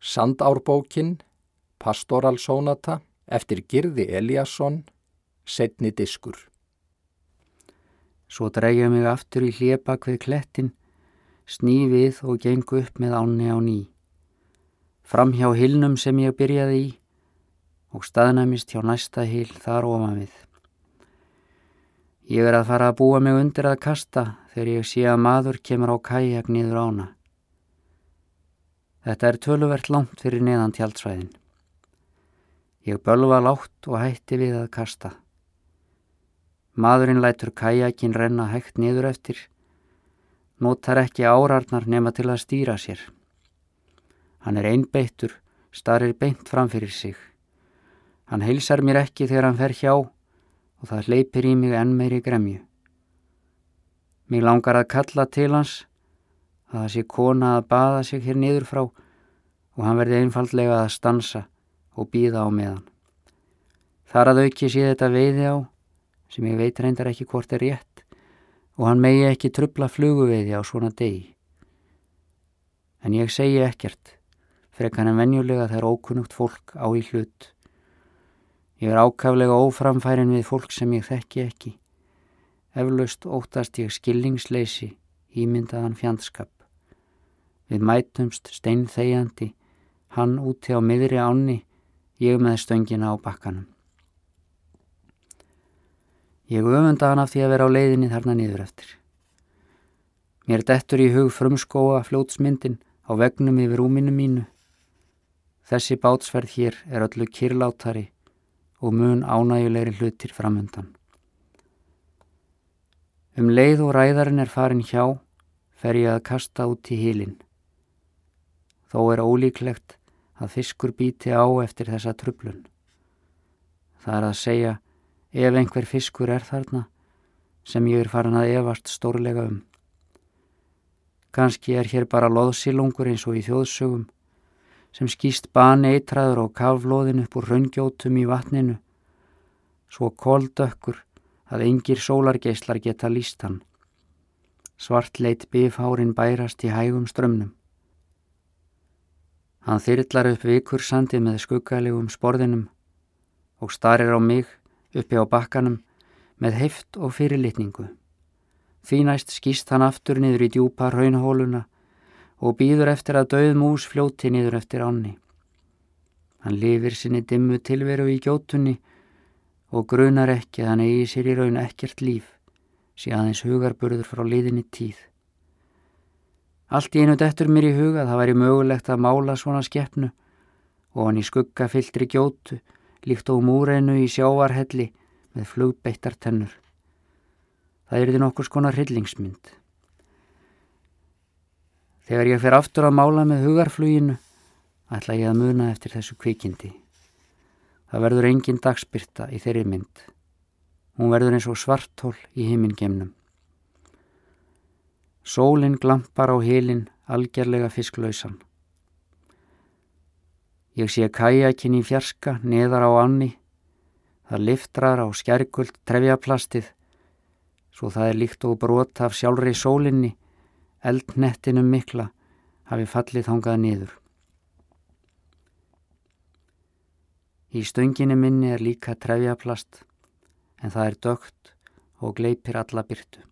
Sandárbókin, Pastoralsónata, eftir Girði Eliasson, setni diskur. Svo dregja mig aftur í hlipa hver klettin, sný við og gengu upp með ánni á ný. Fram hjá hilnum sem ég byrjaði í og staðnæmist hjá næsta hil þar ofan við. Ég er að fara að búa mig undir að kasta þegar ég sé að maður kemur á kajak niður ána. Þetta er töluvert langt fyrir neðan tjaldsvæðin. Ég bölva látt og hætti við að kasta. Maðurinn lætur kajakin renna hægt niður eftir, notar ekki árarnar nema til að stýra sér. Hann er einbeittur, starir beint fram fyrir sig. Hann heilsar mér ekki þegar hann fer hjá og það leipir í mig enn meiri gremju. Mér langar að kalla til hans að það sé kona að baða sig hér niður frá og hann verði einfallega að stansa og býða á meðan. Þar að auki sé þetta veiði á, sem ég veit reyndar ekki hvort er rétt, og hann megi ekki trubla fluguveiði á svona degi. En ég segi ekkert, frekar en venjulega það er ókunnugt fólk á í hlut. Ég er ákaflega óframfærin við fólk sem ég þekki ekki. Eflaust óttast ég skilningsleysi, ímyndaðan fjandskap. Við mætumst steinþegjandi, hann úti á miðri ánni, ég með stöngina á bakkanum. Ég öfunda hann af því að vera á leiðinni þarna niður eftir. Mér dettur í hug frumskóa fljótsmyndin á vegnum yfir rúminu mínu. Þessi bátsferð hér er öllu kyrlátari og mun ánægulegri hlutir framöndan. Um leið og ræðarinn er farin hjá, fer ég að kasta út í hílinn. Þó er ólíklegt að fiskur bíti á eftir þessa trublun. Það er að segja ef einhver fiskur er þarna sem ég er farin að evast stórlega um. Kanski er hér bara loðsilungur eins og í þjóðsögum sem skýst bani eitraður og kaflóðin upp úr raungjótum í vatninu svo koldökkur að engir sólargeislar geta líst hann. Svart leitt bifhárin bærast í hægum strömmnum. Hann þyrlar upp vikur sandið með skuggalegum sporðinum og starir á mig uppi á bakkanum með heift og fyrirlitningu. Því næst skýst hann aftur niður í djúpa raunhóluna og býður eftir að döð mús fljóti niður eftir ánni. Hann lifir sinni dimmu tilveru í gjótunni og grunar ekki að hann eigi sér í raun ekkert líf, sé aðeins hugarburður frá liðinni tíð. Allt í einu dettur mér í huga það væri mögulegt að mála svona skeppnu og hann í skugga fylltri gjótu líkt á múreinu í sjávarhelli með flugbeittar tennur. Það er því nokkur skona hryllingsmynd. Þegar ég fer aftur að mála með hugarfluginu ætla ég að muna eftir þessu kvikindi. Það verður engin dagspyrta í þeirri mynd. Hún verður eins og svartól í heimingemnum. Sólinn glampar á hilin algerlega fisklausan. Ég sé kajakin í fjarska neðar á anni. Það liftrar á skærguld trefjaplastið svo það er líkt og brot af sjálfri sólinni eldnettinum mikla hafi fallið þangað niður. Í stönginni minni er líka trefjaplast en það er dögt og gleipir alla byrtu.